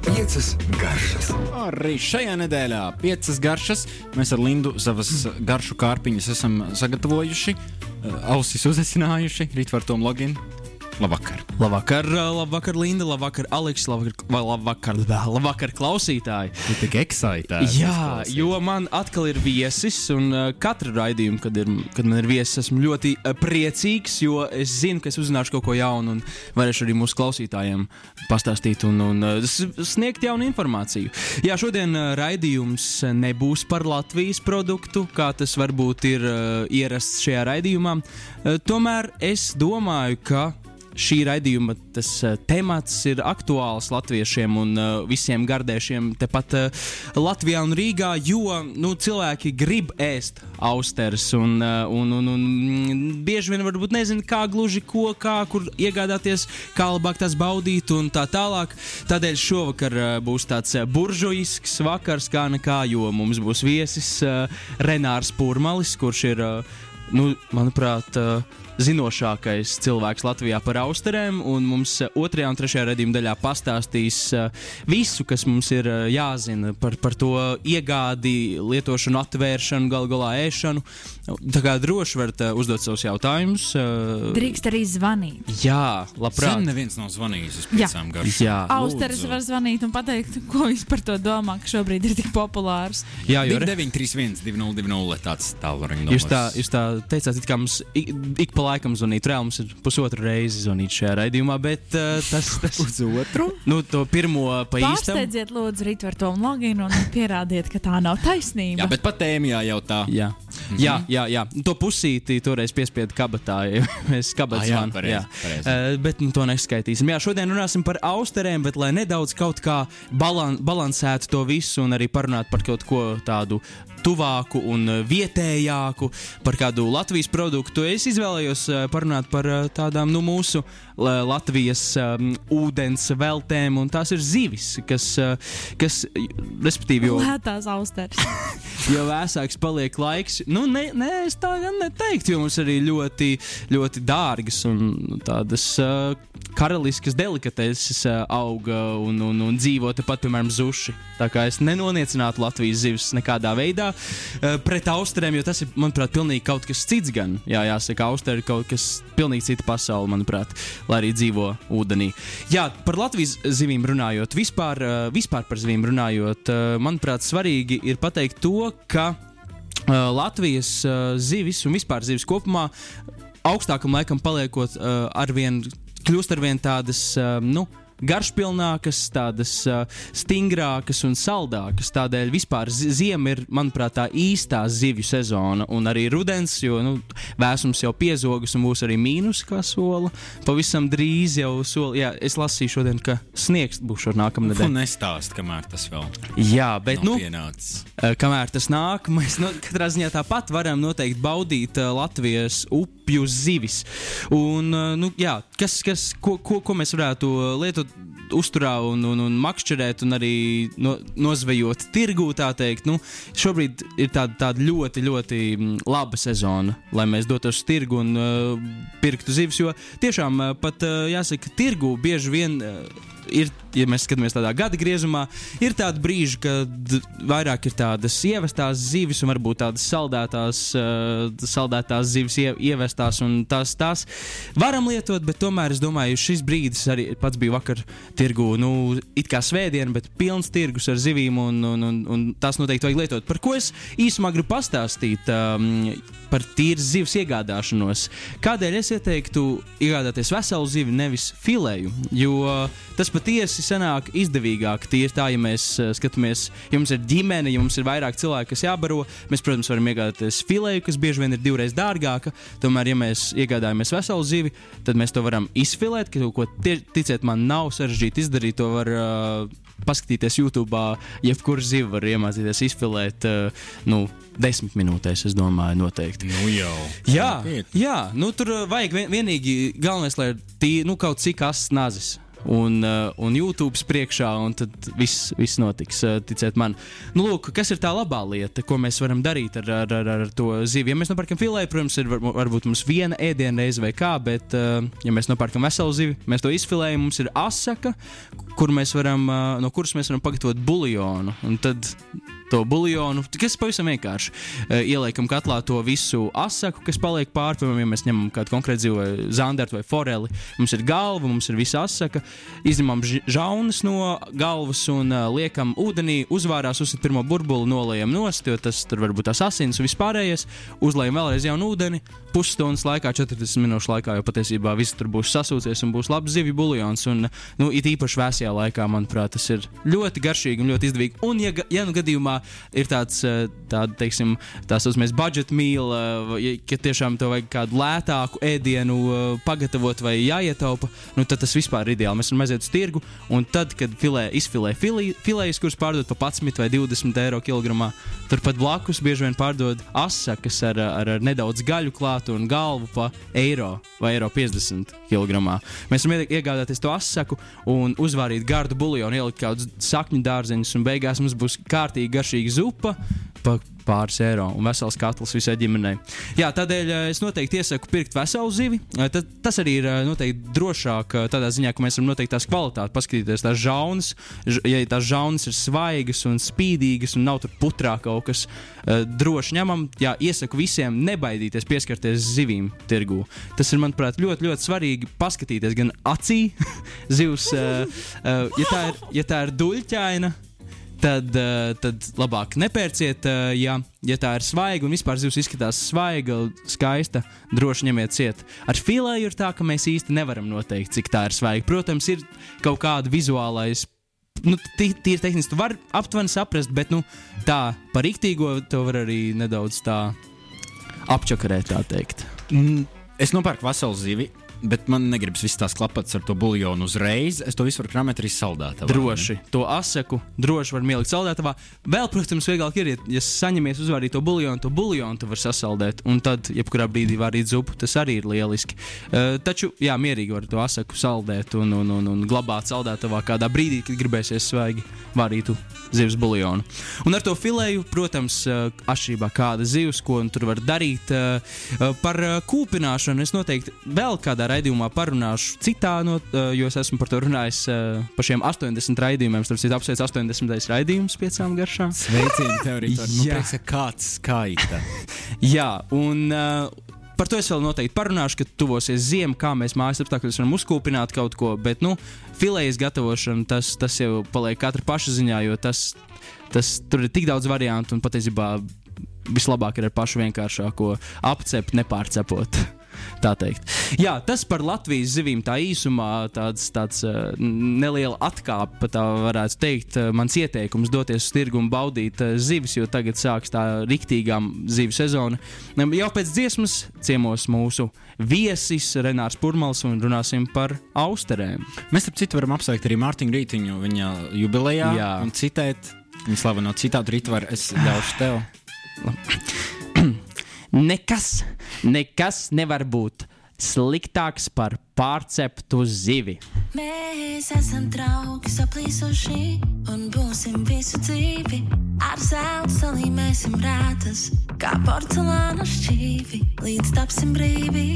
Piecas garšas. Arī šajā nedēļā piecas garšas. Mēs ar Lindu savas garšu kārpiņas esam sagatavojuši, eh, ausis uzesinājuši, rīt var tom login. Labvakar! Labvakar, labvakar, Linda, labvakar, Aleks, labvakar, labvakar, labvakar klausītāji. Tu tik excitēts. Jā, jo man atkal ir viesis, un katru raidījumu, kad, ir, kad man ir viesis, esmu ļoti priecīgs, jo es zinu, ka es uzzināšu kaut ko jaunu un varēšu arī mūsu klausītājiem pastāstīt un, un sniegt jaunu informāciju. Jā, šodien raidījums nebūs par Latvijas produktu, kā tas varbūt ir ierasts šajā raidījumā. Tomēr es domāju, ka šī raidījuma tas, uh, temats ir aktuāls latviešiem un uh, visiem gardēšiem tepat uh, Latvijā un Rīgā, jo nu, cilvēki grib ēst austeres un, uh, un, un, un mm, bieži vien varbūt nezina, kā gluži ko, kā kur iegādāties, kā labāk tās baudīt un tā tālāk. Tādēļ šovakar uh, būs tāds uh, buržujisks vakars, kā nekā, jo mums būs viesis uh, Renārs Pūrmalis, kurš ir, uh, nu, manuprāt, uh, zinošākais cilvēks Latvijā par austerēm, un mums eh, otrajā un trešajā redzējuma daļā pastāstīs uh, visu, kas mums ir uh, jāzina par, par to iegādi, lietošanu, atvēršanu, galu galā ēšanu. Tā kā droši varat uzdot savus jautājumus. Drīkst arī zvanīt. jā, labprāt. Sen neviens nav zvanījis uz piecām garšām. Jā, Austeres var zvanīt un pateikt, ko viņš par to domā, ka šobrīd ir tik populārs. jā jo, re- 931, 202, tāds tālruņa Jūs tā, jūs tā teicāt, it kā mums ik, ik pa laikam zvanīt. Reāli mums ir pusotru reizi zvanīt šajā raidījumā, bet uh, tas, tas Uz otru? nu, to pirmo pa īstam. Pārsteidziet, lūdzu, rītver to loginu un pierādiet, ka tā nav taisnība. Jā, bet pat tēmijā jau tā. Jā. Mm -hmm. jā, jā, jā, to pusīti toreiz piespiedu kabatā. ja Mēs kabatā Ah, jā, zvanu. pareizi, pareizi. Uh, bet nu, to neskaitīsim. Jā, šodien runāsim par austerēm, bet lai nedaudz kaut kā balan balansētu to visu un arī parunātu par kaut ko tādu tuvāku un vietējāku, par kādu Latvijas produktu. Es izvēlējos uh, parunāt par uh, tādām nu, mūsu Latvijas um, ūdens veltēm, un tās ir zivis, kas, uh, kas respektīvi, jau Lētās austeres. jo vēsāks paliek laiks. Nu, nē, ne, es tā gan neteiktu, jo mums arī ļoti, ļoti dārgas un tādas uh, karaliskas delikateses uh, auga un, un, un dzīvo tepat, piemēram, zuši. Tā kā es nenoniecinātu Latvijas zivis nekādā veidā uh, pret austerēm, jo tas ir, manuprāt, pilnīgi kaut kas cits. Gan, jā, jāsaka, austeri ir kaut kas pilnīgi cita pasaule, manuprāt, lai arī dzīvo ūdenī. Jā, par Latvijas zivīm runājot, vispār, uh, vispār par zivīm runājot, uh, manuprāt, svarīgi ir pateikt to, ka uh, Latvijas zivis un vispār zivis kopumā augstākam laikam paliekot arvien, kļūst arvien tādas, nu, garšpilnākas, tādas uh, stingrākas un saldākas. Tādēļ vispār zi- ziema ir, manuprāt, tā īstā zivju sezona. Un arī rudens, jo nu, vēsums jau piezogas un būs arī mīnus, kā sola. Pavisam drīz jau sola. Jā, es lasīju šodien, ka sniegs būs šo nākamā Un nedēļa. nestāst, kamēr tas vēl Jā, bet nu. pienācis. Kamēr tas nāk, mēs nu, katrā ziņā tāpat varam noteikti baudīt uh, Latvijas upju zivis. Un, uh, nu, jā, kas, kas, ko, ko, ko mēs varētu uh, lietot uzturā un, un, un makšķerēt, un arī no, nozvejot tirgū, tā teikt. Nu, šobrīd ir tāda, tāda ļoti, ļoti mm, laba sezona, lai mēs dotos uz tirgu un uh, pirktu zivis. Jo tiešām uh, pat uh, jāsaka, tirgū bieži vien. Uh, ir, ja mēs skatāmies tādā gada griezumā, ir tādi brīži, kad vairāk ir tādas ievestās zivis, un varbūt tādas saldētās, uh, saldētās zivis ie, ievestās, un tās, tās varam lietot, bet tomēr es domāju, šis brīdis arī pats bija vakar tirgu, nu, it kā svētdiena, bet pilns tirgus ar zivīm, un, un, un, un tās noteikti vajag lietot. Par ko es īsumā gribu pastāstīt? Um, Par tīras zivs iegādāšanos. Kādēļ es ieteiktu iegādāties veselu zivi, nevis filēju? Jo tas patiesi sanāk izdevīgāk. Tīri tā, ja mēs uh, skatāmies, ja mums ir ģimene, ja mums ir vairāk cilvēku, kas jābaro, mēs, protams, varam iegādāties filēju, kas bieži vien ir divreiz dārgāka. Tomēr, ja mēs iegādājamies veselu zivi, tad mēs to varam izfilēt, ka ko tie, ticiet man, nav sarežģīti izdarīt. To var uh, paskatīties YouTube, jebkuru zivu var iemācīties izfilēt. Uh, nu, Desmit minūtēs, es domāju, noteikti. Nu jau. Jā, jā nu, tur vajag vien, vienīgi galvenais, lai ir tī, nu, kaut cik asins nazis. Un, uh, un YouTube priekšā, un tad viss, viss notiks. Uh, ticiet man, nu, lūk, kas ir tā labā lieta, ko mēs varam darīt ar, ar, ar, ar to zivi? Ja mēs nopērkam filēju, protams, ir var, varbūt mums viena ēdiena reize vai kā, bet, uh, ja mēs nopērkam veselu zivi, mēs to izfilējam, mums ir asaka, kur mēs varam, no kuras mēs varam pagatavot buļļonu. Tad to buļļonu, kas pavisam vienkārši uh, ieliekam katlā to visu asaku, kas paliek pāri, piemēram, ja mēs ņemam kādu konkrētu vai zandartu vai foreli. Mums ir galva, mums ir visa asaka, izņemam žaunas no galvas un uh, liekam ūdenī, uzvārās, uzsit pirmo burbuli, nolējam nost, jo tas tur var būt tās asins un vispārējais. Uzlējam vēlreiz jaunu ūdeni, pusstundas laikā, 40 minūšu laikā, jo patiesībā viss tur būs sasūcies un būs labs zivju buļļons. Un, nu, it īpaši vēsajā laikā, manuprāt, tas ir ļoti garšīgi un ļoti izdevīgi. Un, ja, ja nu gadījumā ir tāds, eh, tāda, teiksim, tā saucamais budžet meal, eh, ja, ka tiešām tev vajag kādu lētāku ēdienu eh, pagatavot vai jāietaupa, nu, tad tas vispār ir ideāli. Mēs varam aiziet uz tirgu, un tad, kad filē, izfilē fili- filējas, kuras pārdod pa 11 vai 20 eiro kilogramā, turpat blakus bieži vien pārdod asakas ar, ar, ar nedaudz gaļu klātu un galvu pa eiro vai eiro 50 kg. Mēs varam ie- iegādāties to asaku un uzvārīt gardu buļļonu, ielikt kādus sakņu dārzeņus, un beigās mums būs kārtīgi garšīga zupa. Pa pāris eiro un vesels katls visai ģimenei. Jā, tādēļ eh, es noteikti iesaku pirkt veselu zivi. Eh, tad- Tas arī ir eh, noteikti drošāk tādā ziņā, ka mēs varam noteikt tās kvalitāti, paskatīties tās žaunas. Ja tās žaunas ir svaigas un spīdīgas un nav tur putrā kaut kas droši ņemam, jā, iesaku visiem nebaidīties pieskarties zivīm tirgū. Tas ir, manuprāt, ļoti, ļoti svarīgi paskatīties gan acī, zivs, ja tā ir, ja tā ir duļķaina tad, uh, tad labāk nepērciet. Uh, ja, ja tā ir svaiga un vispār zivs izskatās svaiga, skaista, droši ņemiet ciet. Ar filēju ir tā, ka mēs īsti nevaram noteikt, cik tā ir svaiga. Protams, ir kaut kāda vizuālais. Nu, tī- Tīri tehniski, tu vari aptuveni saprast, bet nu, tā par rīktīgo to var arī nedaudz tā apčakarēt, tā teikt. Mm, Es nopērku veselu zivi, bet man negribas visas tās klapatas ar to buļļonu uzreiz. Es to visu varu kramēt arī saldētā. Droši. To asaku droši var ielikt saldētavā. Vēl, protams, vieglāk ir, ja, ja saņemies uzvārīt to buļļonu, to buļļonu tu vari sasaldēt. Un tad, jebkurā brīdī varīt zupu, tas arī ir lieliski. Uh, taču, jā, mierīgi var to asaku saldēt un, un, un, un glabāt saldētavā kādā brīdī, kad gribēsies svaigi varītu zivs buļļonu. Un ar to filēju, protams, uh, atšķirībā kāda zivs, ko tur var darīt. Uh, par kūpināšanu es noteikti vēl kādā raidījumā parunāšu citā, no, uh, jo es esmu par to runājis uh, par šiem 80 raidījumiem. Starp citu, apsveic 80. raidījums piecām garšām. Sveicīgi, tev arī tāds Jā. - kāds skaita. Jā, un uh, par to es vēl noteikti parunāšu, kad tuvosies ziema, kā mēs mājas apstākļos varam uzkūpināt kaut ko. Bet, nu, filējas gatavošana, tas, tas jau paliek katra paša ziņā, jo tas, tas tur ir tik daudz variantu un patiesībā vislabāk ir ar pašu vienkāršāko apcept, nepārcepot. Tā teikt. Jā, tas par Latvijas zivīm tā īsumā tāds, tāds uh, neliela atkāpe, tā varētu teikt. Uh, mans ieteikums doties uz tirgu un baudīt uh, zivis, jo tagad sāks tā riktīgā zivju sezona. Jau pēc dziesmas ciemos mūsu viesis Renārs Purmals un runāsim par austerēm. Mēs, starp citu, varam apsveikt arī Mārtiņu Rītiņu viņa jubilejā Jā. un citēt. Viņa slaveno citātu rītvaru, es ļaušu tev. Nekas, nekas nevar būt sliktāks par pārceptu zivi. Mēs esam draugi, saplīsuši un būsim visu dzīvi. Ar zelta salīmēsim rētas, kā porcelāna šķīvi, līdz tapsim brīvi.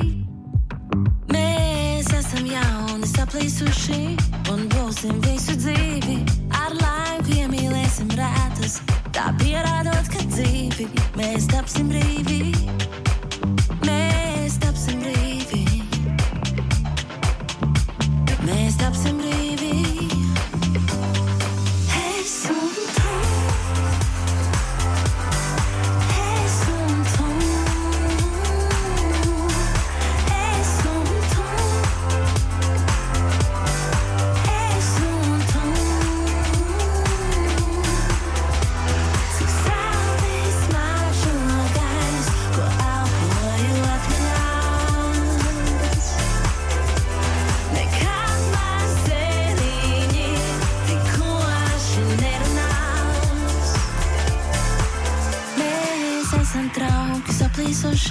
Mēs esam jauni, saplīsuši un būsim visu dzīvi. Ar laiku iemīlēsim rētas, tā pierādot, ka dzīvi mēs tapsim brīvi.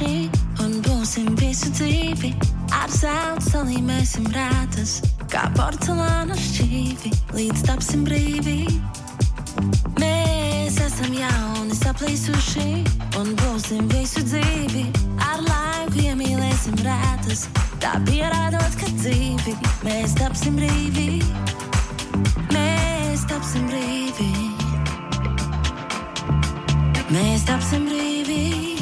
Saplīsuši un būsim visu dzīvi. Ar zelta salīmēsim rētas, kā porcelāna šķīvi, līdz tapsim brīvi. Mēs esam jauni, saplīsuši un būsim visu dzīvi. Ar laiku iemīlēsim rētas, tā pierādot, ka dzīvi mēs tapsim brīvi. Mēs tapsim brīvi. Mēs tapsim brīvi.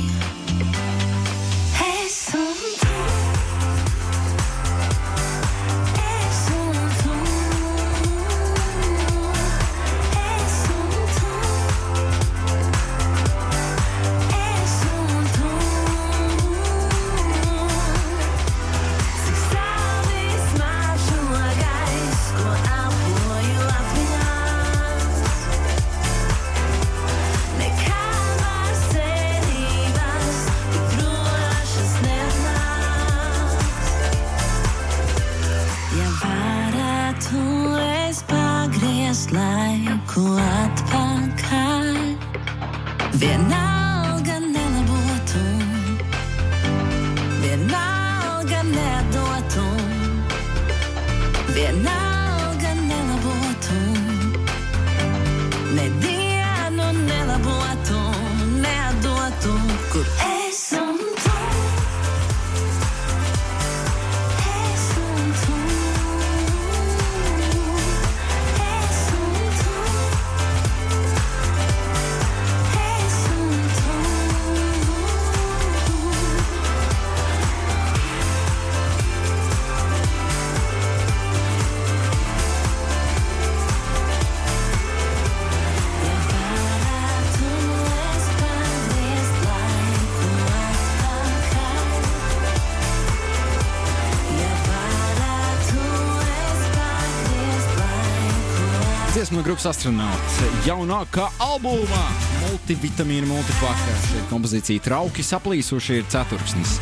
Grupas astronauts jaunākā albumā multivitamīna multipaka. Šī kompozīcija trauki saplīsuši ir ceturksnis.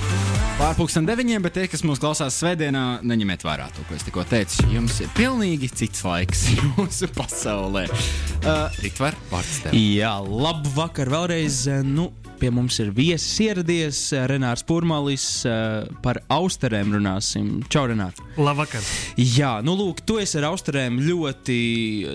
Pārpusdien deviņiem, bet tie, kas mūs klausās svētdienā, neņemiet vērā to, ko es tikko teicu. Jums ir pilnīgi cits laiks jūsu pasaulē. Uh, Rītvar, vārds tev. Jā, labu vakar vēlreiz. Nu, pie mums ir viesis ieradies Renārs Pūrmalis. Par austerēm runāsim. Čau, Renārs! Labvakar! Jā, nu lūk, tu esi ar austerēm ļoti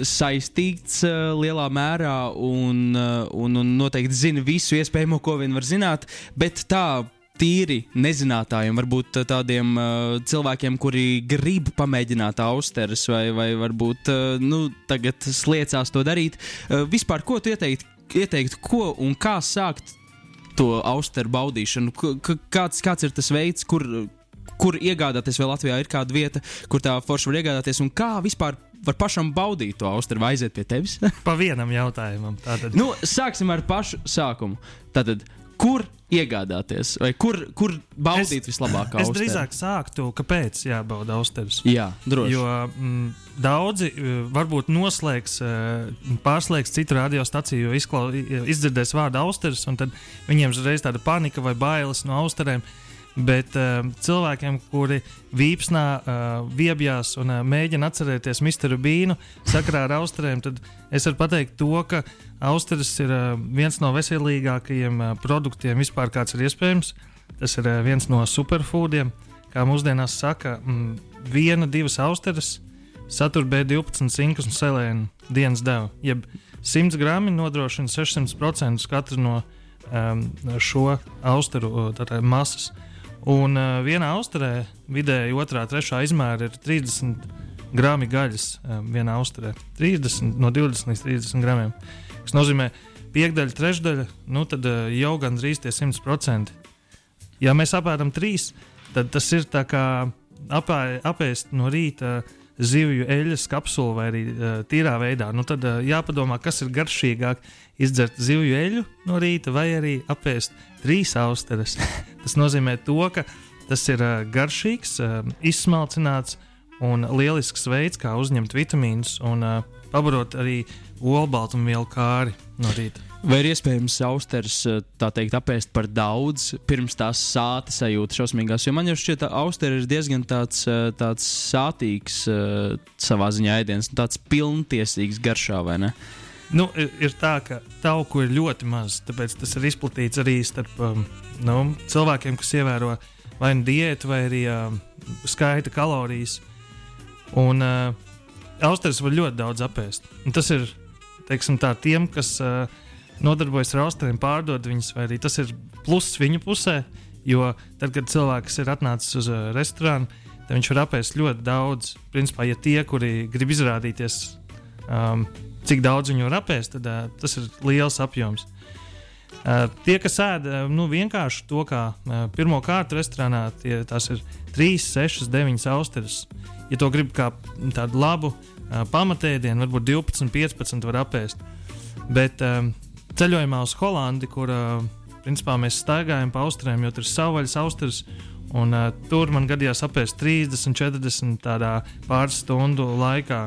saistīts uh, lielā mērā un, un, un noteikti zini visu iespējamo, ko vien var zināt, bet tā. Tīri nezinātājiem, varbūt tādiem uh, cilvēkiem, kuri grib pamēģināt austeres, vai, vai varbūt uh, nu, tagad sliecās to darīt. Uh, vispār, ko tu ieteiktu, ieteikt, ko un kā sākt to austeru baudīšanu? K kāds, kāds ir tas veids, kur, kur iegādāties, vai Latvijā ir kāda vieta, kur tā forša var iegādāties, un kā vispār var pašam baudīt to austeru, vai aiziet pie tevis? Pa vienam jautājumam. Tātad, nu, sāksim ar pašu sākumu. Tātad, kur iegādāties, vai kur, kur baudīt Es- vislabāk? es drīzāk sāktu, kāpēc jābauda austeres. Jā, droši. Jo mm, daudzi uh, varbūt noslēgs, uh, pārslēgs citu radiostaciju, jo izdzirdēs vārdu austeres, un tad viņiem uzreiz tāda panika vai bailes no austerēm. Bet uh, cilvēkiem, kuri vīpsnā, uh, viebjās un uh, mēģina atcerēties Misteru Bīnu sakarā ar austerēm, tad es varu pateikt to, ka austeres ir uh, viens no veselīgākajiem uh, produktiem vispār, kāds ir iespējams. Tas ir uh, viens no superfoodiem, kā mūsdienās saka, mm, viena, divas austeres satur B12 cinkus un selēnu dienas devu. Jeb 100 grami nodrošina 600% katru no um, šo austeru uh, tātad masas. Un uh, vienā austerē vidēji otrā, trešā izmēra ir 30 grami gaļas um, vienā austerē. 30 no 20 līdz 30 gramiem. Tas nozīmē, piekdaļa, trešdaļa, nu tad uh, jau gandrīz tie 100%. Ja mēs apēdam trīs, tad tas ir tā kā apē, apēst no rīta zivju eļļas kapsulu vai arī uh, tīrā veidā. Nu, tad uh, jāpadomā, kas ir garšīgāk. Izdzert zivju eļļu no rīta vai arī apēst trīs austeres. tas nozīmē to, ka tas ir uh, garšīgs, uh, izsmalcināts un lielisks veids, kā uzņemt vitamīnus un uh, pabarot arī olbaltumvielu kāri no rīta. Vai ir iespējams austeres, eh, teikt, apēst par daudz, pirms tās sāta sajūta šausmīgās? Jo man jau šķiet, ka austeres ir diezgan tāds, eh, tāds sātīgs eh, savā ziņā ēdiens, nu, tāds pilntiesīgs garšā, vai ne? Nu, ir, ir tā, ka tauku ir ļoti maz, tāpēc tas ir izplatīts arī starp um, nu, cilvēkiem, kas ievēro vai nu diētu, vai arī um, skaita kalorijas. Un uh, austeres var ļoti daudz apēst. Un tas ir teiksim, tā, tiem, kas uh, nodarbojas ar austeriem, pārdod viņus, vai arī tas ir pluss viņu pusē. Jo tad, kad cilvēks ir atnācis uz uh, restorānu, tad viņš var apēst ļoti daudz. Principā, ja tie, kuri grib izrādīties, um, cik daudz viņi var apēst, tad uh, tas ir liels apjoms. Uh, tie, kas ēda nu, vienkārši to, kā uh, pirmo kārtu restorānā, tie, tās ir 3, 6, 9 austeres. Ja to grib kā tādu labu uh, pamatēdienu, varbūt 12, 15 var apēst. Bet um, ceļojumā uz Holandi, kur principā mēs staigājam pa austrēm, jo tur ir savvaļas austeres, un uh, tur man gadījās apēst 30, 40 tādā pāris stundu laikā.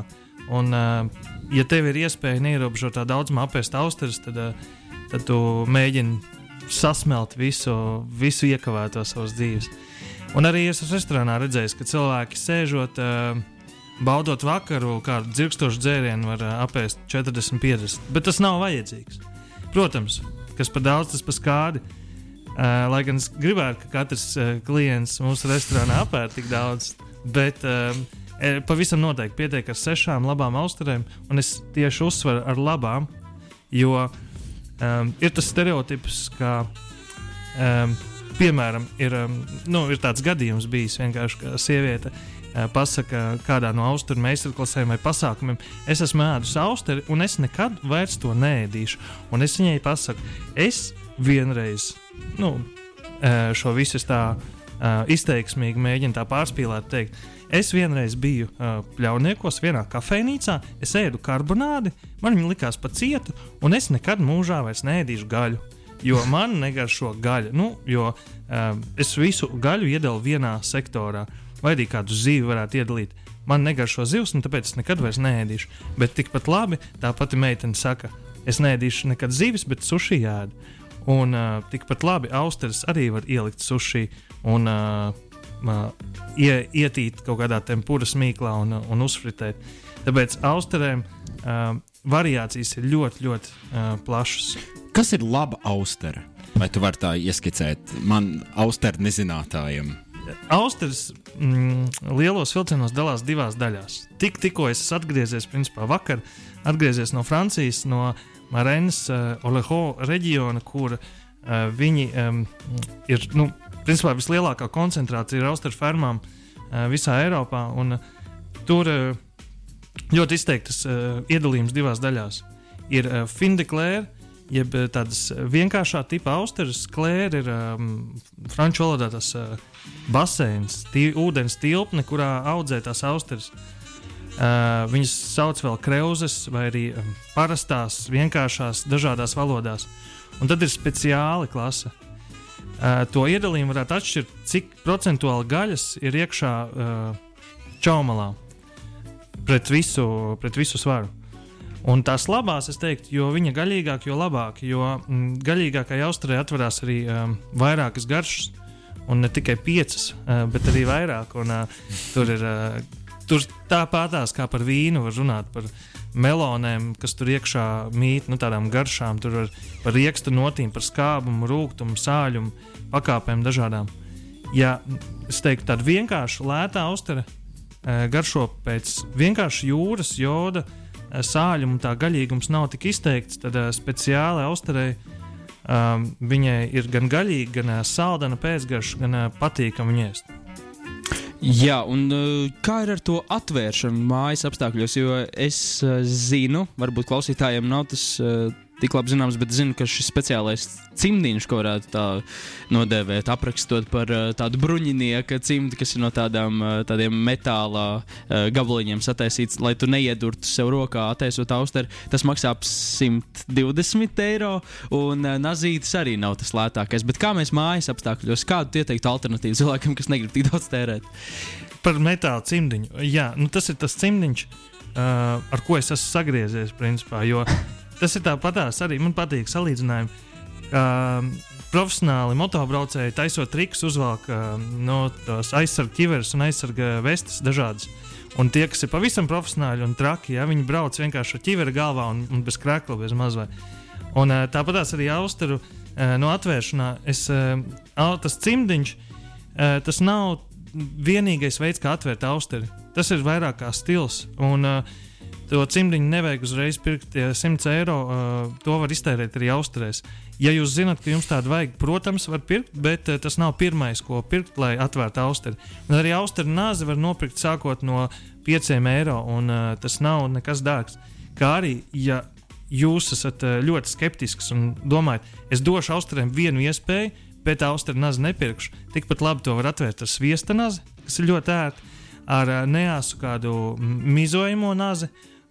Un, uh, ja tev ir iespēja neierobežotā daudzumā apēst austeres, tad, uh, tad tu mēģini sasmelt visu, visu iekavēto savas dzīves. Un arī es esmu restorānā redzējis, ka cilvēki sēžot, uh, baudot vakaru, kādu dzirkstošu dzērienu var uh, apēst 40, 50. Bet tas nav vajadzīgs. Protams, kas par daudz, tas par skādi. Uh, lai gan es gribētu, ka katrs uh, klients mūsu restorānā apēd tik daudz, bet uh, pavisam noteikti pietiek ar sešām labām austerēm, un es tieši uzsveru ar labām, jo um, ir tas stereotips, ka, um, piemēram, ir, um, nu, ir tāds gadījums bijis vienkārši, ka sieviete uh, pasaka kādā no austeru meistarklasēm vai pasākumiem, es esmu ēdus austeri un es nekad vairs to nēdīšu. Un es viņai pasaku, es vienreiz nu, uh, šo visu tā uh, izteiksmīgi mēģinu tā pārspīlēt, teikt. Es vienreiz biju uh, pļauniekos, vienā kafejnīcā, es ēdu karbonādi, man viņa likās pa cietu, un es nekad mūžā vairs neēdīšu gaļu. Jo man negaršo gaļa, nu, jo um, es visu gaļu iedalu vienā sektorā, vai arī kādu zīvi varētu iedalīt. Man negaršo zivs, un tāpēc es nekad vairs neēdīšu. Bet tikpat labi, tā pati meitene saka, es neēdīšu nekad zivis, bet suši ēdu. Un uh, tikpat labi austeres arī var ielikt suši un uh, uh, ie, ietīt kaut kādā tempūras mīklā un, un uzfritēt. Tāpēc austerēm uh, variācijas ir ļoti, ļoti uh, plašas. Kas ir laba austere? Vai tu vari tā ieskicēt man, austeru nezinātājiem? Austeris mm, lielos vilcienos dalās divās daļās. Tik, tikko es atgriezies, principā vakar, atgriezies no Francijas, no Marēnas uh, Oleho reģiona, kur uh, viņi um, ir, nu, principā vislielākā koncentrācija ir austeru fermām uh, visā Eiropā. Un, uh, tur uh, ļoti izteiktas uh, iedalījums divās daļās. Ir uh, Findeklēra, jeb uh, tādas vienkāršā tipa austeres, klēra ir um, franču valodā tas uh, baseins, tī, ūdens tilpne, kurā audzē tās austeres. Uh, viņas sauc par kreuzes, vai arī um, parastās, vienkāršās, dažādās valodās. Un tad ir speciāla klase. Uh, to iedalījumu varētu atšķirt, cik procentuāli gaļas ir iekšā uh, čaumalā pret visu, pret visu svaru. Un tās labās, es teiktu, jo viņa gaļīgāk, jo labāk, jo mm, gaļīgākai austrē atverās arī um, vairākas garšas, un ne tikai piecas, uh, bet arī vairāk. Un, uh, tur ir uh, tur tāpatās kā par vīnu, var runāt par melonēm, kas tur iekšā mīt, nu, tādām garšām, tur var par riekstu notīm, par skābumu, rūkumu, sāļumu, pakāpēm dažādām. Ja es teiktu, tāda vienkārša, lēta austere garšo pēc vienkārša jūras, joda, sāļuma, tā gaļīgums nav tik izteikts, tad speciāli austerei um, viņai ir gan gaļīga, gan saldana pēcgarša, gan patīkama ēst. Jā, un kā ir ar to atvēršanu mājas apstākļos? Jo es zinu, varbūt klausītājiem nav tas uh, tik labi zināms, bet zinu, ka šis speciālais cimdiņš, ko varētu tā nodēvēt, aprakstot par uh, tādu bruņinieka cimdu, kas ir no tādām, uh, tādiem metāla uh, gabaliņiem sataisīts, lai tu neiedurtu sev rokā, attaisot austeri. Tas maksā ap 120 eiro, un nazītis arī nav tas lētākais. Bet kā mēs mājas apstākļos, kādu ieteiktu alternatīvu cilvēkam, kas negrib tik daudz tērēt? Par metāla cimdiņu. Jā, nu tas ir tas cimdiņš, uh, ar ko es esmu sagriezies, principā. Jo tas ir tāpatās arī man patīk salīdzinājumi. Uh, profesionāli motobraucēji taisot trikus, uzvelk uh, no tās aizsardzības ķiveres un aizsardzības vestes dažādas. Un tie, kas ir pavisam profesionāli un traki, ja viņi brauc vienkārši ar ķiveri galvā un, un bez krēkla, bez mazvai. Un uh, tāpatās arī austeru uh, no atvēršanā, es, uh, tas cimdiņš, uh, tas nav vienīgais veids, kā atvērt austeri. Tas ir vairāk kā stils. Un, uh, To cimdiņu nevajag uzreiz pirkt, ja 100 eiro. Uh, to var iztērēt arī austerēs. Ja jūs zināt, ka jums tādu vajag, protams, var pirkt, bet uh, tas nav pirmais, ko pirkt, lai atvērtu austeri. Un arī austeru nāzi var nopirkt sākot no 5 eiro, un uh, tas nav nekas dārgs. Kā arī, ja jūs esat uh, ļoti skeptisks un domājat, es došu austeriem vienu iespēju, bet austeru nazi nepirkšu, tikpat labi to var atvērt ar sviesta nazi, kas ir ļoti ērti, ar uh, neāsu kādu mizojamo nazi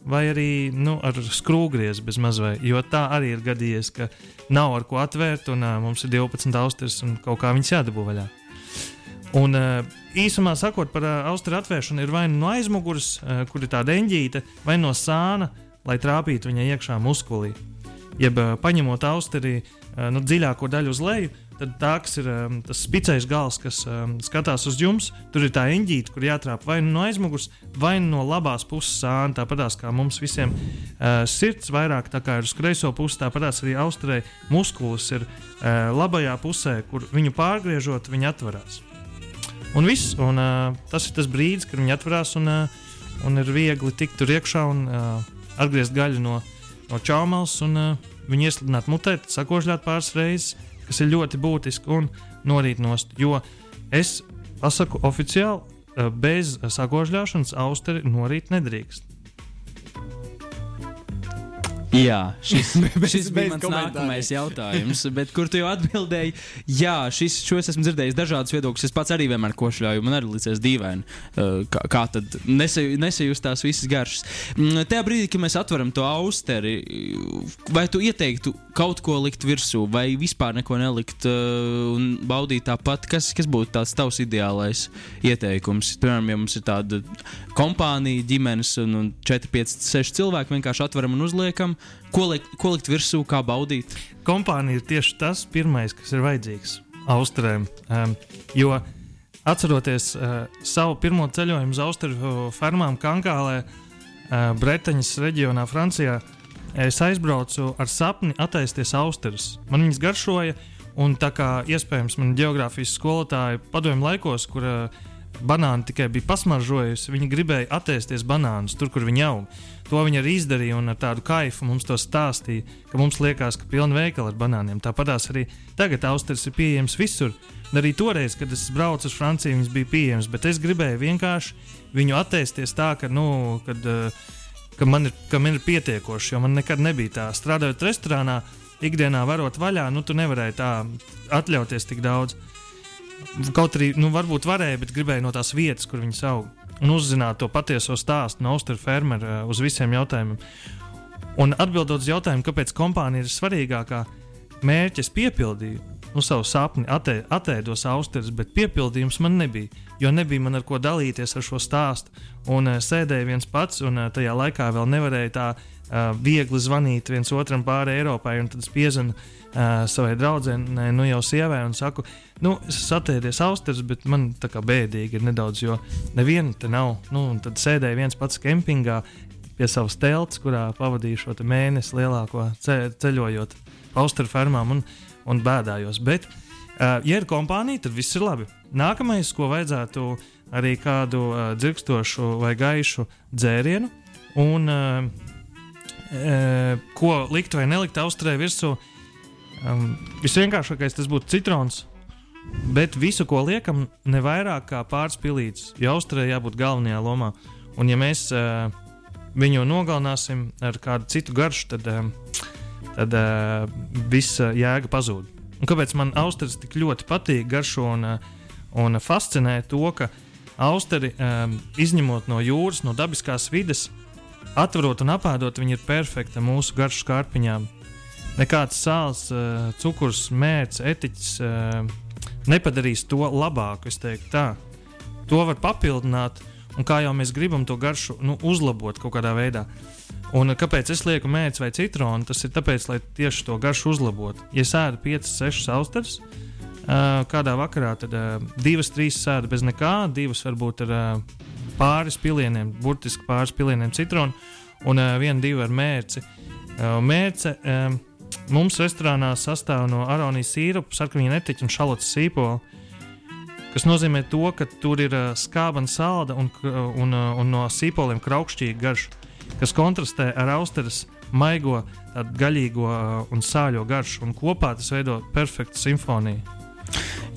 vai arī nu, ar skrūvgriezu bez mazliet. Jo tā arī ir gadījies, ka nav ar ko atvērt, un uh, mums ir 12 austeres, un kaut kā viņas jādabū vaļā. Un, uh, īsumā sakot, par uh, austeru atvēršanu ir vai nu no aizmugures, uh, kur ir tāda eņģīte, vai no sāna, lai trāpītu viņai iekšā muskulī. Jeb uh, paņemot austeri uh, nu, dziļāko daļu uz leju, tad tā, kas ir um, tas spicais gals, kas um, skatās uz jums, tur ir tā eņģīte, kur jātrāp vai nu no aizmugures, vai nu no labās puses sāna. Tāpatās kā mums visiem uh, sirds vairāk ir uz kreiso pusi, tāpatās arī austrē muskulis ir uh, labajā pusē, kur viņu pārgriežot, viņi atverās. Un viss, un uh, tas ir tas brīdis, kad viņi atverās un, uh, un ir viegli tikt tur iekšā un uh, atgriezt gaļu no, no čaumals un uh, viņu ieslidināt mutē, sakožļāt pāris reizes kas ir ļoti būtiski, un norīt nost. Jo es pasaku oficiāli, eh, bez sagožļāšanas austeri norīt nedrīkst. Jā, šis, šis bija mans nākamais jautājums. Bet, kur tu jau atbildēji? Jā, šis, šo es esmu dzirdējis dažādus viedokļus. Es pats arī vienmēr košļāju. Man arī liekas dīvaini, uh, kā, kā tad nesajust tās visas garšas. Mm, Tajā brīdī, kad mēs atveram to austeri, vai tu ieteiktu kaut ko likt virsū, vai vispār neko nelikt uh, un baudīt tāpat? Kas, kas būtu tāds tavs ideālais ieteikums? Piemēram, ja mums ir tāda kompānija, ģimenes un, un 4, 5, 6 cilvēki vienkārši atveram un uzliekam. Ko likt, ko likt virsū, kā baudīt? Kompānija ir tieši tas pirmais, kas ir vajadzīgs Austrēm. Um, jo atceroties uh, savu pirmo ceļojumu uz Austriju fermām Kankālē, uh, Bretaņas reģionā, Francijā, es aizbraucu ar sapni attaisties austerus. Man viņas garšoja, un tā kā iespējams man geogrāfijas skolotāja padomju laikos, kur uh, banāni tikai bija pasmaržojusi, viņi gribēja attēsties banānus tur, kur viņi aug. To viņi arī izdarīja un ar tādu kaifu mums to stāstīja, ka mums liekas, ka pilna veikala ar banāniem. Tāpatās arī tagad austers ir pieejams visur. Arī toreiz, kad es braucu uz Franciju, viņas bija pieejamas, bet es gribēju vienkārši viņu attēsties tā, ka, nu, kad, eh, ka, man, ir, ka man ir pietiekoši, jo man nekad nebija tā. Strādājot restorānā, ikdienā varot vaļā, nu, tu nevarēji tā atļauties tik daudz. Kaut arī, nu, varbūt varēja, bet gribēju no tās vietas, kur viņas aug. Un uzzināt to patieso stāstu no Austrijas fermera uz visiem jautājumiem. Un atbildot uz jautājumu, kāpēc kompānija ir svarīgākā, mērķis piepildīju. Nu, savu sapni atē, atēdos austeres, bet piepildījums man nebija. Jo nebija man ar ko dalīties ar šo stāstu. Un uh, sēdēju viens pats, un uh, tajā laikā vēl nevarēja tā uh, viegli zvanīt viens otram pāri Eiropai. Tad es piezvanu uh, savai draudzenei, nu jau sievai, un saku, nu, es esmu atēdies austeres, bet man tā kā bēdīgi ir nedaudz, jo neviena te nav. Nu, un tad sēdēju viens pats kempingā pie savas telts, kurā pavadīju šo mēnesi lielāko ce ceļojot austeru fermām un, un bēdājos. Bet, uh, ja ir kompānija, tad viss ir labi. Nākamais, ko vajadzētu arī kādu uh, dzirkstošu vai gaišu dzērienu, un uh, uh, ko likt vai nelikt austrē virsū. Um, visvienkāršākais tas būtu citrons, bet visu, ko liekam, ne vairāk kā pāris pilītes, jo austrē jābūt galvenajā lomā. Un ja mēs uh, viņu nogalināsim ar kādu citu garšu, tad, um, tad uh, visa jēga pazūd. Un kāpēc man austeris tik ļoti patīk, garšo un, uh, un fascinē to, ka austeri, um, izņemot no jūras, no dabiskās vides, atverot un apēdot, viņi ir perfekti mūsu garšu kārpiņām. Nekāds sāls, uh, cukurs, mērķis, etiķis uh, nepadarīs to labāku. Es teiktu, tā. To var papildināt, un kā jau mēs gribam to garšu nu, uzlabot kaut kādā veidā. Un kāpēc es lieku mērķi vai citronu? Tas ir tāpēc, lai tieši to garšu uzlabotu. Ja sēdu 5, 6 austeres, uh, kādā vakarā, tad uh, divas, trīs sēdu bez nekā, divas varbūt ar uh, pāris pilieniem, burtiski pāris pilieniem citronu, un uh, viena, divi ar mērci. Mērce um, mums restorānā sastāv no aronijas sīrupa, sarkanviņa netiķa un šalotas sīpola, kas nozīmē to, ka tur ir skābena salda un, un, un no sīpoliem kraukšķīga garša, kas kontrastē ar austeres maigo, gaļīgo uh, un sāļo garšu, un kopā tas veido perfektu simfoniju.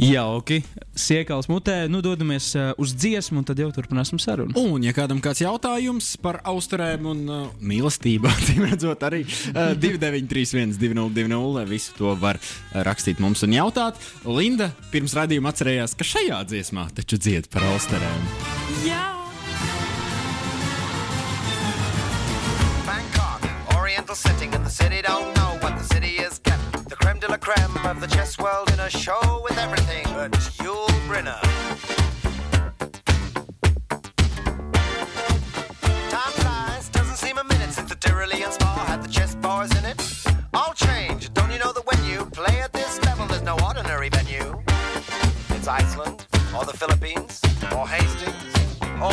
Jauki. Siekals mutē, nu dodamies uh, uz dziesmu, un tad jau turpināsim sarunu. Un, ja kādam kāds jautājums par austerēm un uh, mīlestību, acīm redzot, arī uh, 2931, 2020, visu to var uh, rakstīt mums un jautāt. Linda pirms raidījuma atcerējās, ka šajā dziesmā taču dzied par austerēm. Jā, Oriental setting, and the city don't know what the city is getting. The creme de la creme of the chess world in a show with everything but Yul Brynner. Time flies, doesn't seem a minute since the Tyrolean Spa had the chess bars in it. All change, don't you know that when you play at this level, there's no ordinary venue? It's Iceland, or the Philippines, or Hastings, or,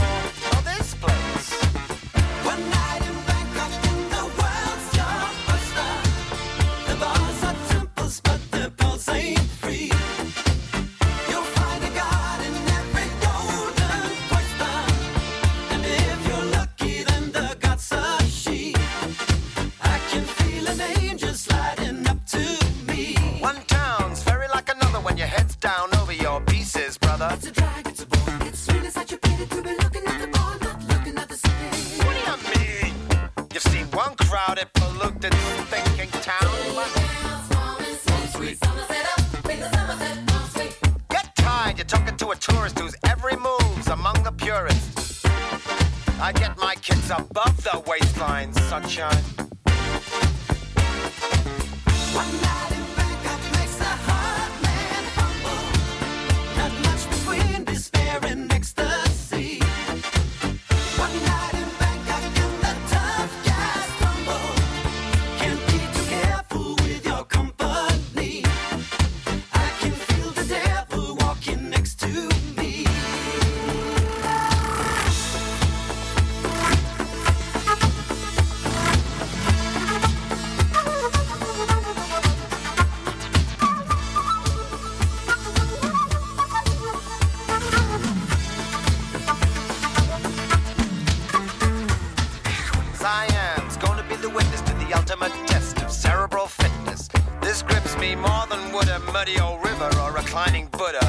me more than would a muddy old river or reclining Buddha.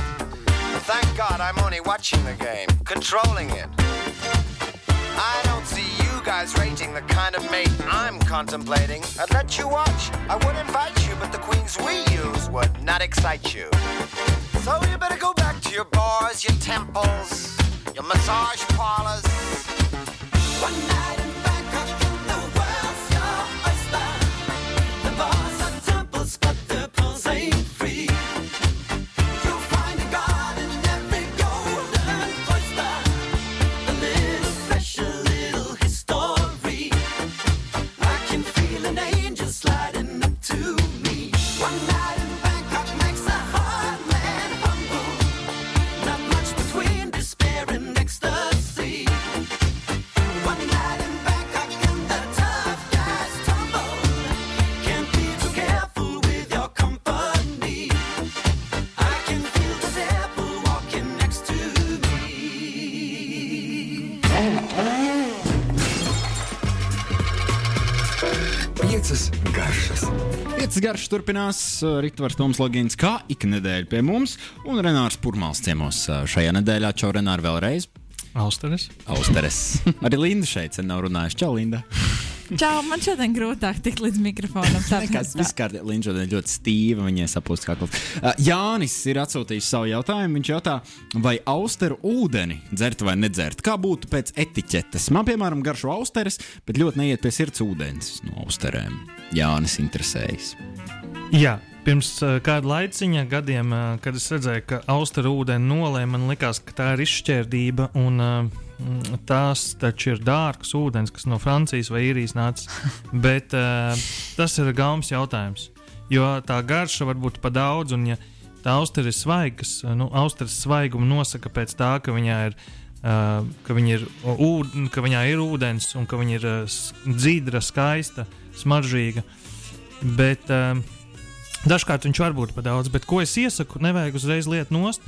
Thank God I'm only watching the game, controlling it. I don't see you guys rating the kind of mate I'm contemplating. I'd let you watch, I would invite you, but the queens we use would not excite you. So you better go back to your bars, your temples, your massage parlors. One night Garšas turpinās uh, Rītvars Toms Logins, kā ik nedēļa pie mums, un Renārs Purmāls ciemos uh, šajā nedēļā. Čau, Renāri, vēlreiz. Austeres. Austeres. Arī Linda šeit sen nav runājusi. Čau, Linda. Čau, man šodien grūtāk tikt līdz mikrofonam. Nekas, viss kārtībā. Linda šodien ļoti stīva, viņai sapūst kakls. Uh, Jānis ir atsūtījis savu jautājumu. Viņš jautā, vai austeru ūdeni dzert vai nedzert? Kā būtu pēc etiķetes? Man, piemēram, garšo austeres, bet ļoti neiet pie sirds ūdens no austerēm. Jānis interesējas. Jā, pirms uh, kāda laiciņa gadiem, uh, kad es redzēju, ka austeru ūdeni nolē, man likās, ka tā ir izšķērdība. Un, uh, tās taču ir dārgs ūdens, kas no Francijas vai īrijas nācis. Bet uh, tas ir gaumas jautājums. Jo tā garša var būt pa daudz, un ja tā austere ir svaiga, uh, nu, austeres svaigumu nosaka pēc tā, ka viņā ir. Uh, ka, viņa ir, ūd, ka viņā ir ūdens, un ka viņa ir uh, s- dzīva, skaista, smaržīga. Bet uh, Dažkārt viņš var būt par daudz, bet ko es iesaku, nevajag uzreiz lietot nost.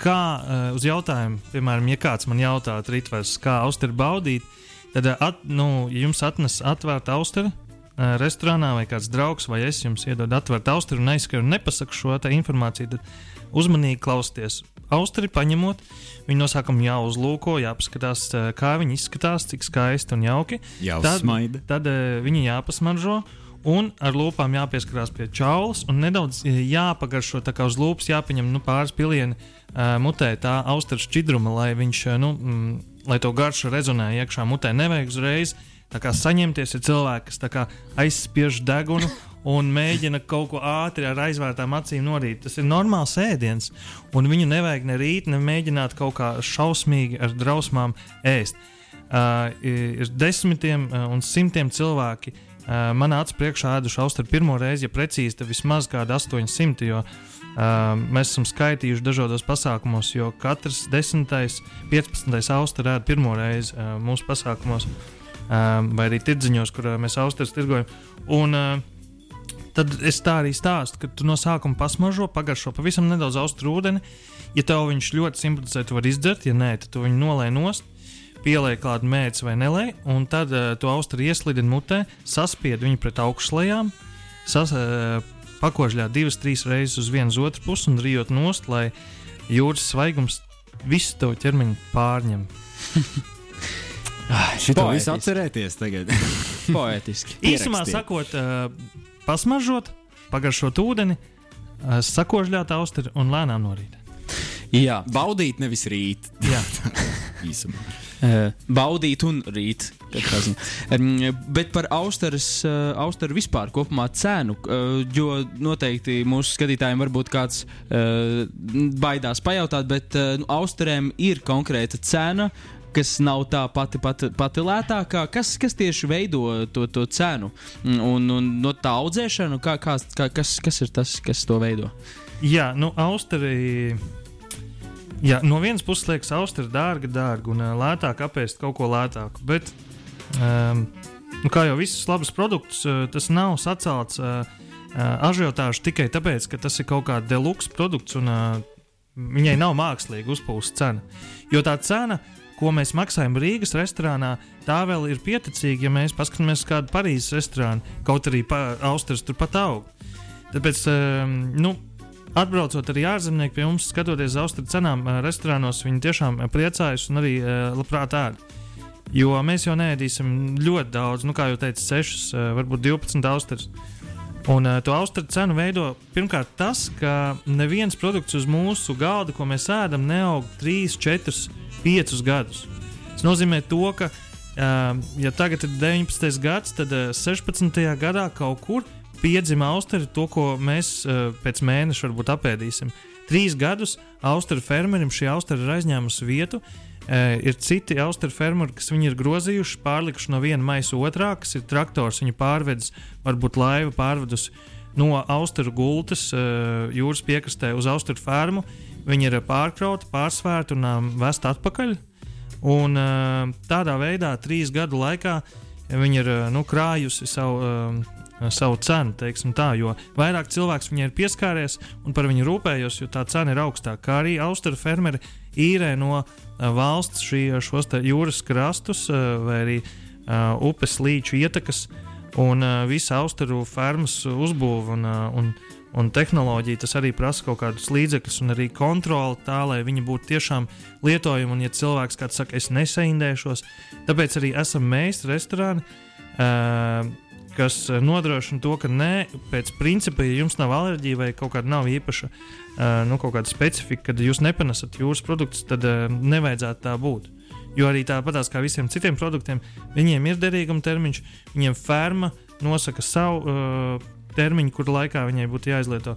Kā uh, uz jautājumu, piemēram, ja kāds man jautā, Ritvers, kā austeru baudīt, tad, uh, at, nu, ja jums atnes atvērta austera uh, restorānā vai kāds draugs vai es jums iedodu atvērtu austeru un aizskaru un nepasaku šo informāciju, tad uzmanīgi klausieties. Austeri paņemot, viņi no sākuma jāuzlūko, jāpaskatās, kā viņi izskatās, cik skaisti un jauki. Jāuzsmaida. Tad, tad viņi jāpasmaržo. Un ar lūpām jāpieskarās pie čaulas un nedaudz eh, jāpagaršo. Tā kā uz lūpas jāpaņem nu, pāris pilieni uh, mutē, tā austeru šķidruma, lai viņš, uh, nu, mm, lai to garšu rezonē iekšā mutē. Nevajag uzreiz tā kā saņemties, ir cilvēki, kas aizspiež degunu. Un mēģina kaut ko ātri ar aizvērtām acīm norīt. Tas ir normāls ēdiens, un viņu nevajag ne rīt, ne mēģināt kaut kā šausmīgi ar drausmām ēst. Uh, ir desmitiem un simtiem cilvēki, uh, Uh, manā acu priekšā ēduši austeru pirmo reizi, ja precīzi, tad vismaz kāda 800. Jo, uh, mēs esam skaitījuši dažādos pasākumos, jo katrs 10. un 15. austeru ēd pirmo reizi uh, mūsu pasākumos, uh, vai arī tirdziņos, kur uh, mēs austerus tirgojam. Un, uh, tad es tā arī stāstu, ka tu no sākuma pasmažo, pagaršo pavisam nedaudz austru ūdeni. Ja tev viņš ļoti simpatizē, tu vari izdzert, ja nē, tad tu viņu nolēji nost pieliek kādu mērci vai nelēju, un tad uh, to austru ieslidina mutē, saspied viņu pret augšlējām, sas, uh, pakožļā divas, trīs reizes uz vienas otru pusi un rijot nost, lai jūras svaigums visu to ķermeni pārņem. Šito Poētiski. visu atcerēties tagad. Poētiski. Īsumā sakot, uh, pasmažot, pagaršot ūdeni, uh, sakožļāt austru un lēnām norīt. Jā, Baudīt nevis rīt. Jā. Īsumā. Uh, baudīt un rīt. bet par austeres, uh, austeru vispār kopumā cenu, uh, jo noteikti mūsu skatītājiem varbūt kāds baidās pajautāt, bet nu, austerēm ir konkrēta cena. Kas nav tā pati, pati, pati lētākā, kas, kas tieši veido to, to cenu un, un no tā audzēšanu, kā, kā, kā, kas, kas ir tas, kas to veido? Jā, nu, austerī. Jā, no vienas puses liekas, austra ir dārga, dārga un lētāk apēst kaut ko lētāku. Bet, um, nu, kā jau visus labus produktus, tas nav sacelts uh, ažiotāžu tikai tāpēc, ka tas ir kaut kāds deluxe produkts un uh, viņai nav mākslīgi uzpūsta cena. Jo tā cena, ko mēs maksājam Rīgas restorānā, tā vēl ir pieticīga, ja mēs paskatāmies uz kādu Parīzes restorānu, kaut arī pa, Austrijas turpat aug. Tāpēc, um, nu, atbraucot arī ārzemnieki pie mums, skatoties uz austrumu cenām, ā, restorānos, viņi tiešām ā, priecājas un arī ā, labprāt ēd. Jo mēs jau neēdīsim ļoti daudz, nu, kā jau teicu, 6, varbūt 12 austrus. Un uh, to austrumu cenu veido pirmkārt tas, ka neviens produkts uz mūsu galda, ko mēs ēdam, neaug 3, 4, 5 gadus. Tas nozīmē to, ka, uh, ja tagad ir 19. gads, tad uh, 16. gadā kaut kur piedzima austeri, to, ko mēs uh, pēc mēneša varbūt apēdīsim. Trīs gadus austeru fermerim šī austera ir aizņēmusi vietu. Uh, ir citi austeru fermeri, kas viņu ir grozījuši, pārlikuši no viena maisa otrā, kas ir traktors. Viņu pārvedis, varbūt laiva pārvedusi no austeru gultas uh, jūras piekrastē uz austeru fermu. Viņi ir pārkrauti, pārsvērti un um, vest atpakaļ. Un, uh, tādā veidā trīs gadu laikā viņi ir nu, krājusi savu. Um, savu cenu, teiksim tā, jo vairāk cilvēks viņai ir pieskāries un par viņu rūpējos, jo tā cena ir augstāka. Kā arī austeru fermeri īrē no uh, valsts šī, šos te jūras krastus vai arī upes līču ietekas un visu austeru fermas uzbūvu un, un, un tehnoloģiju. Tas arī prasa kaut kādus līdzekļus un arī kontroli tā, lai viņi būtu tiešām lietojami. Un, ja cilvēks kāds saka, es nesaindēšos, tāpēc arī esam mēs, restorāni. Uh, kas eh, nodrošina to, ka nē, pēc principa, ja jums nav alerģija vai kaut kāda nav īpaša uh, nu, kaut kāda specifika, kad jūs nepanesat jūras produktus, tad uh, nevajadzētu tā būt. Jo arī tāpatās kā visiem citiem produktiem, viņiem ir derīguma termiņš, viņiem ferma nosaka savu uh, termiņu, kur laikā viņai būtu jāizlieto.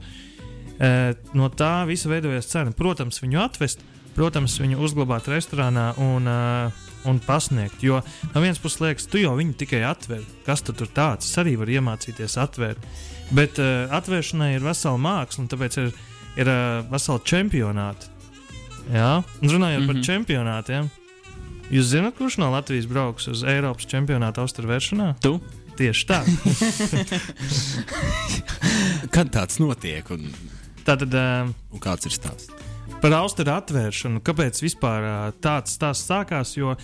Uh, no tā visa veidojas cena. Protams, viņu atvest, protams, viņu uzglabāt restorānā un uh, un pasniegt. Jo no vienas puses liekas, tu jau viņu tikai atver. Kas tu tur tāds? Es arī varu iemācīties atvērt. Bet uh, atvēršanai ir vesela māksla, un tāpēc ir, ir uh, vesela čempionāta. Jā, un runājot mm -hmm. par čempionātiem. Jūs zināt, kurš no Latvijas brauks uz Eiropas čempionāta austrumvēršanā? Tu? Tieši tā. Kad tāds notiek un, Tātad uh, un kāds ir stāsts? Par austeru atvēršanu. Kāpēc vispār tāds stāsts sākās? Jo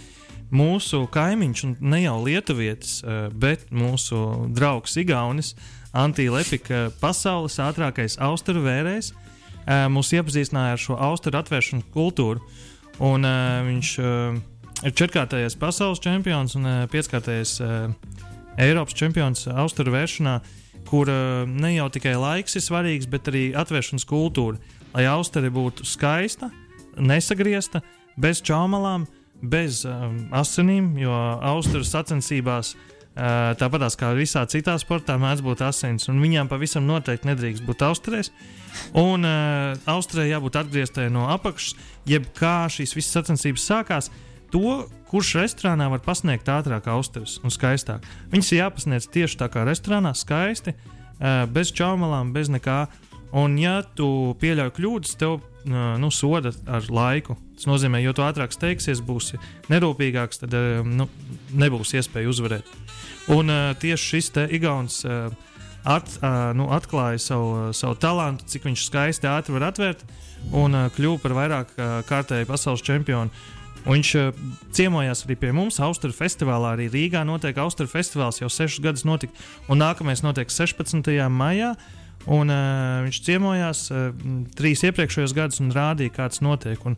mūsu kaimiņš, ne jau lietuvietis, bet mūsu draugs Igaunis, Antija Lepika, pasaules ātrākais austeru vērējs, mūs iepazīstināja ar šo austeru atvēršanu kultūru. Un, viņš ir četrkārtais pasaules čempions un pieckārtais Eiropas čempions austeru vēršanā, kur ne jau tikai laiks ir svarīgs, bet arī atvēršanas kultūra. Lai austeri būtu skaista, nesagriezta, bez čaumalām, bez um, asinīm, jo austeru sacensībās. Uh, Tāpat kā visā citā sportā, mēdz būt asins, un viņām pavisam noteikti nedrīkst būt austrēs. Un uh, austrē jābūt atgrieztai no apakšas, jeb kā šīs visas sacensības sākās, to, kurš restorānā var pasniegt ātrāk, austeres un skaistāk. Viņas ir jāpasniedz tieši tā kā restorānā, skaisti, uh, bez čaumalām, bez nekā. Un, ja tu pieļauj kļūdas, tev uh, nu, soda ar laiku. Tas nozīmē, jo ātrāk steigsies, būsi nerūpīgāks, tad uh, nu, nebūs iespēja uzvarēt. Un uh, tieši šis te Igauns uh, at, uh, nu, atklāja savu, savu talantu, cik viņš skaisti ātri var atvērt un uh, kļuva par vairāk uh, kārtēju pasaules čempionu. Un viņš uh, ciemojās arī pie mums, Austrijas festivālā. Arī Rīgā notiek Austrijas festivāls, jau sešus gadus notika, un nākamais notiek 16. maijā. Un, uh, viņš ciemojās uh, trīs iepriekšējos gadus un rādīja, kāds notiek. Un,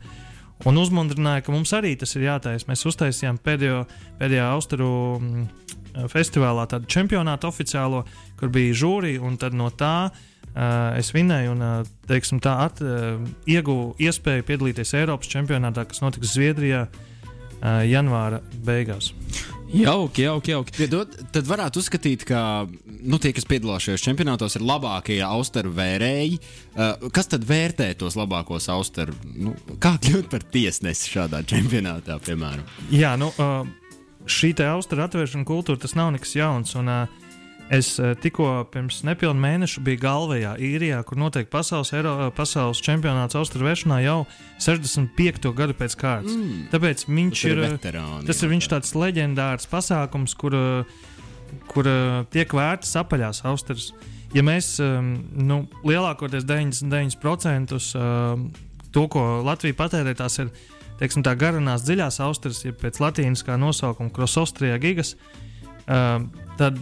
un uzmundrināja, ka mums arī tas ir jātaisa. Mēs uztaisījām pēdējo, pēdējā Austrijas mm, festivālā tādu čempionātu oficiālo, kur bija žūrija, un no tā uh, es vinēju un uh, teiksim, tā at, uh, ieguvu iespēju piedalīties Eiropas čempionātā, kas notiks Zviedrijā uh, janvāra beigās. Jauki, jauki, jauki. Piedod, tad varētu uzskatīt, ka nu, tie, kas piedalās šajos čempionātos, ir labākie austeru vērēji. Uh, kas tad vērtē tos labākos austeru? Nu, kā kļūt par tiesnesi šādā čempionātā, piemēram? Jā, nu, uh, šī te austeru atvēršana kultūra tas nav nekas jauns. Un, uh, Es uh, tikko pirms nepilna mēneša biju Galvijā, Īrijā, kur notiek pasaules, Eiro, uh, pasaules čempionāts austeru vēršanā jau 65. gadu pēc kārtas. Mm. Tāpēc viņš ir uh, veterāni tas ir viņš tāds leģendārs pasākums, kur, kur tiek vērts apaļās austeres. Ja mēs um, nu, lielākoties 99% um, to, ko Latvija patērē, tās ir teiksim, tā garanās dziļās austeres, ja pēc latīnas kā nosaukuma Krosostrijā gigas, um, tad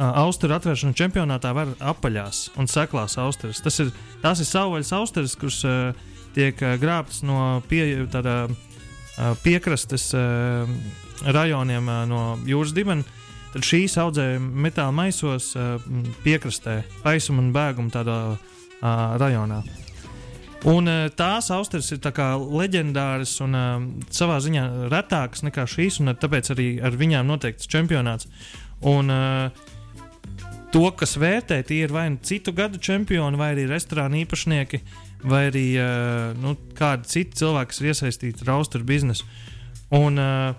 austeru atvēršana čempionātā var apaļās un seklās austeres. Tas ir, tās ir savvaļas austeres, kuras uh, tiek uh, grābtas no pie, tādā, uh, piekrastes uh, rajoniem uh, no jūras dibena. Tad šīs audzē metāla maisos uh, piekrastē, paisuma un bēguma tādā uh, rajonā. Un uh, tās austeres ir tā leģendāras un uh, savā ziņā retākas nekā šīs, un tāpēc arī ar viņām noteikts čempionāts. Un, uh, to, kas vērtē, tie ir vai nu citu gadu čempioni, vai arī restorāna īpašnieki, vai arī uh, nu, kādi citi cilvēki, kas ir iesaistīti ar austeru biznesu. Un, uh,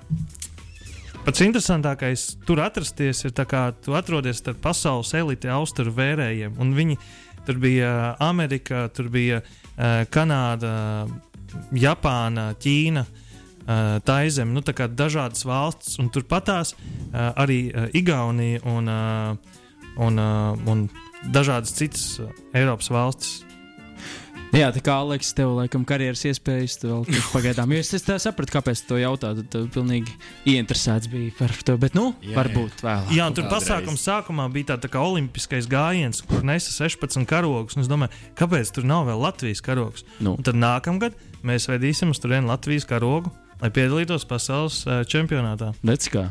pats interesantākais tur atrasties ir, tā kā tu atrodies starp pasaules elite austeru vērējiem. Viņi tur bija uh, Amerika, tur bija uh, Kanāda, Japāna, Ķīna. Uh, tā ir zeme, nu, tā kā dažādas valstis, un turpatās uh, arī uh, Igaunija un, uh, un, uh, un dažādas citas uh, Eiropas valstis. Jā, tā kā Aleks, tev laikam karjeras iespējas, tu vēl tur pagaidām. Jo es, es tā sapratu, kāpēc tu jautā, tad tu pilnīgi ieinteresēts biji par to, bet nu, Jā, varbūt vēlāk. Jā, un tur pasākuma sākumā bija tāds tā kā olimpiskais gājiens, kur nesa 16 karogus. un Es domāju, kāpēc tur nav vēl Latvijas karogs? Nu. Un tad nākamgad mēs vedīsim uz turieni Latvijas karogu, lai piedalītos pasaules čempionātā. Redz, kā.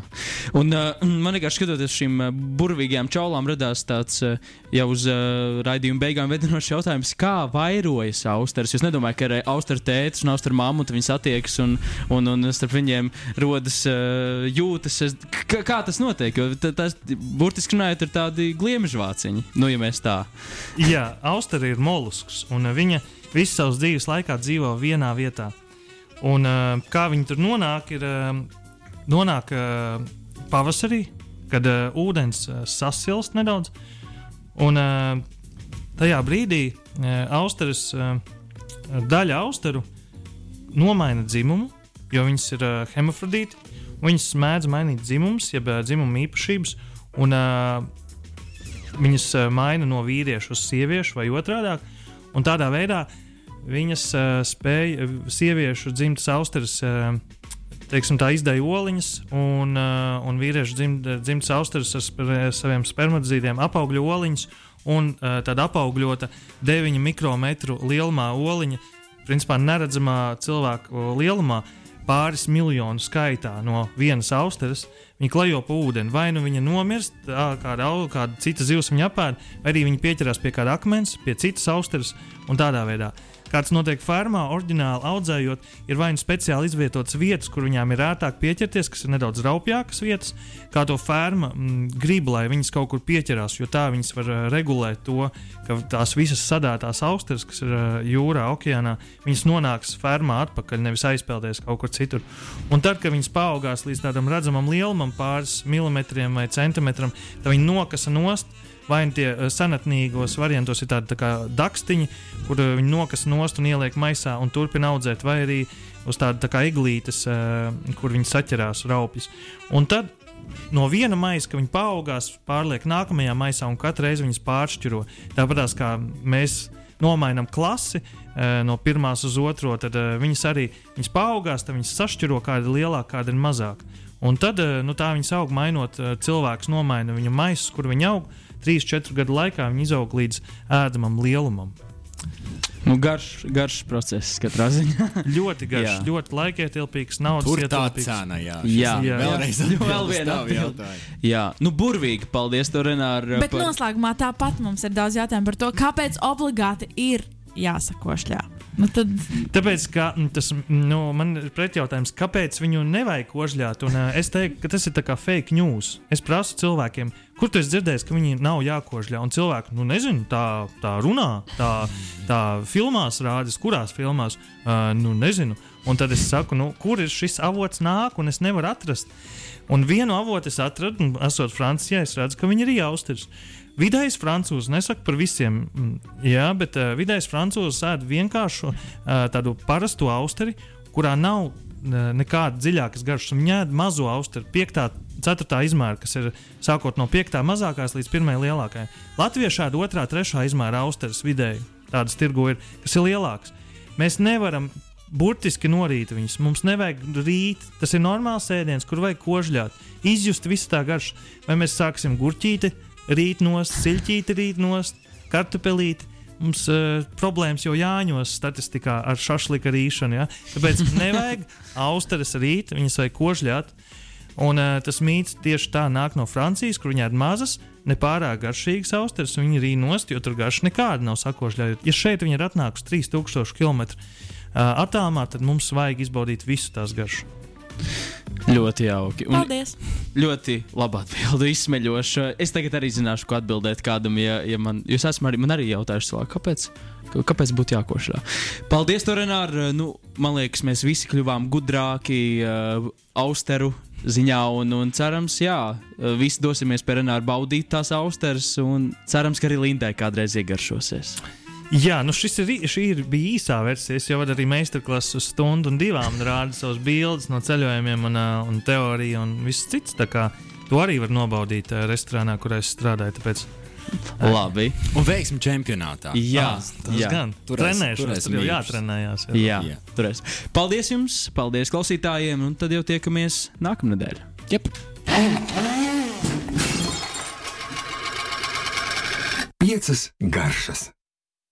Un, uh, man vienkārši skatoties šīm burvīgajām čaulām, radās tāds uh, jau uz uh, raidījuma beigām vedinošs jautājums, kā vairojas austeres. Es nedomāju, ka ir austeru tētis un austeru mamma, un viņi satiekas un, un, un starp viņiem rodas uh, jūtas. Es, kā tas notiek? Jo ta- tas burtiski runājot, ir tādi gliemežvāciņi. Nu, ja mēs tā. Jā, Austrija ir molusks, un viņa visu savas dzīves laikā dzīvo vienā vietā. Un, uh, kā viņi tur nonāk, ir uh, nonāk uh, pavasarī, kad uh, ūdens uh, sasilst nedaudz. Un uh, tajā brīdī uh, austeres, uh, daļa austeru nomaina dzimumu, jo viņas ir uh, hemofrodīti. Viņas mēdz mainīt dzimumus, jeb uh, dzimuma īpašības. Un, uh, viņas uh, maina no vīrieša uz sieviešu vai otrādi. Tādā veidā viņas uh, spēja uh, sieviešu dzimtas austeres. Uh, Teiksim, tā izdēja oliņas, un, uh, un vīriešu dzimt, dzimtas austeres ar sp saviem spermatzīdiem apaugļo oliņas, un uh, tad apaugļota 9 mikrometru lielumā oliņa, principā neredzamā cilvēku lielumā, pāris miljonu skaitā no vienas austeres. Viņa klejo pa ūdeni, vai nu viņa nomirst, kāda, kāda cita zivs viņa apēd, vai arī viņa pieķerās pie kāda akmens, pie citas austeres un tādā veidā. Kāds notiek fermā, oriģināli audzējot, ir vai nu speciāli izvietotas vietas, kur viņām ir ērtāk pieķerties, kas ir nedaudz raupjākas vietas, kā to ferma mm, grib, lai viņas kaut kur pieķerās, jo tā viņas var uh, regulēt to, ka tās visas sadētās austeres, kas ir uh, jūrā, okeānā, viņas nonāks fermā atpakaļ, nevis aizpeldēs kaut kur citur. Un tad, kad viņas paaugās līdz tādam redzamam lielumam, pāris milimetriem vai centimetram, tad viņi nokasa nost. Vai tie eh, senatnīgos variantos ir tādi tā kā dakstiņi, kur eh, viņi nokas nost un ieliek maisā un turpina audzēt, vai arī uz tāda tā kā iglītes, eh, kur viņi saķerās raupjas. Un tad no viena maisa, ka viņi paaugās, pārliek nākamajā maisā un katru reizi viņas pāršķiro. Tāpat kā mēs nomainām klasi no pirmās uz otro, tad viņas arī viņas paaugās, tad viņas sašķiro, kāda ir lielāka, kāda ir mazāka. Un tad nu, tā viņas aug, mainot cilvēks, nomaina viņu maisus, kur viņi aug. 3-4 gadu laikā viņi izaug līdz ēdamam lielumam. Nu, garš, garš process katrā ziņā. Ļoti garš, Jā. ļoti laikietilpīgs, naudas Tur tā ietilpīgs. cena, jā. Jā. Jā. Vēlreiz Vēl atbildes viena tavu atbilde. jautājumu. Jā, nu, burvīgi. Paldies, tev, Renāra. Bet noslēgumā tāpat mums ir daudz jautājumu par to, kāpēc obligāti ir jāsakošļā. Nu, tad Tāpēc, ka mm, tas mm, nu, man ir pretjautājums, kāpēc viņu nevajag kožļāt. Un, uh, es teiktu, ka tas ir tā kā fake news. Es prasu cilvēkiem, kur tu esi dzirdējis, ka viņi nav jākožļā. Un cilvēki, nu, nezinu, tā, tā runā, tā, tā filmās rādas, kurās filmās, uh, nu, nezinu. Un tad es saku, nu, kur ir šis avots nāk, un es nevaru atrast. Un vienu avotu es atradu, un, esot Francijā, es redzu, ka viņi ir jaustrs. Vidējais francūzs, nesaku par visiem, mm, jā, bet uh, vidējais francūzs ēd vienkāršu uh, tādu parastu austeri, kurā nav nekāda dziļākas garšas. Viņa ēd mazo austeri, 5. 4. izmēra, kas ir sākot no 5. mazākās līdz 1. lielākajai. Latvieši ēd 2. 3. izmēra austeres vidēji, tādas tirgo ir, kas ir lielākas. Mēs nevaram burtiski norīt viņus. Mums nevajag rīt. Tas ir normāls ēdiens, kur vajag kožļāt, izjust visu tā garšu. Vai mēs sāksim gurķīti, rīt nost, siļķīti, rīt nost, kartupelīti. Mums uh, problēmas jau jāņos statistikā ar šašlika rīšanu. Ja? Tāpēc nevajag austeres rīt, viņas vajag kožļāt. Un uh, tas mīts tieši tā nāk no Francijas, kur viņi ir mazas, nepārāk garšīgas austeres, un viņi ir nost, jo tur garša nekāda nav sakošļājot. Ja šeit viņi ir atnākuši 3000 km uh, attālumā, tad mums vajag izbaudīt visu tās garšu. Ļoti jauki. Un paldies! ļoti labi atbildi, izsmeļoša. Es tagad arī zināšu, ko atbildēt kādam, ja, ja man, jūs esmu arī, man arī jautājuši cilvēku, kāpēc. Kāpēc būtu jākošļā? Paldies, Torenār. Nu, man liekas, mēs visi kļuvām gudrāki uh, austeru ziņā, un, un cerams, jā, visi dosimies pie Renāra baudīt tās austeres, un cerams, ka arī Lindai kādreiz iegaršosies. Jā, nu šis ir, šī ir bija īsā versija. Es jau arī meistarklases uz stundu un divām, rādu savus bildes no ceļojumiem, un, ā, un teoriju un viss cits. Tā kā to arī var nobaudīt ā, restorānā, kurā es strādāju. Tāpēc, Labi. Un veiksmi čempionātā. Jā, tas jā. gan Turēs- trenēšanās, tur jau jātrenējās. Jā. Jā, Jā. turēs. Paldies jums, paldies klausītājiem, un tad jau tiekamies nākamnedēļ. Jep. Piecas garšas.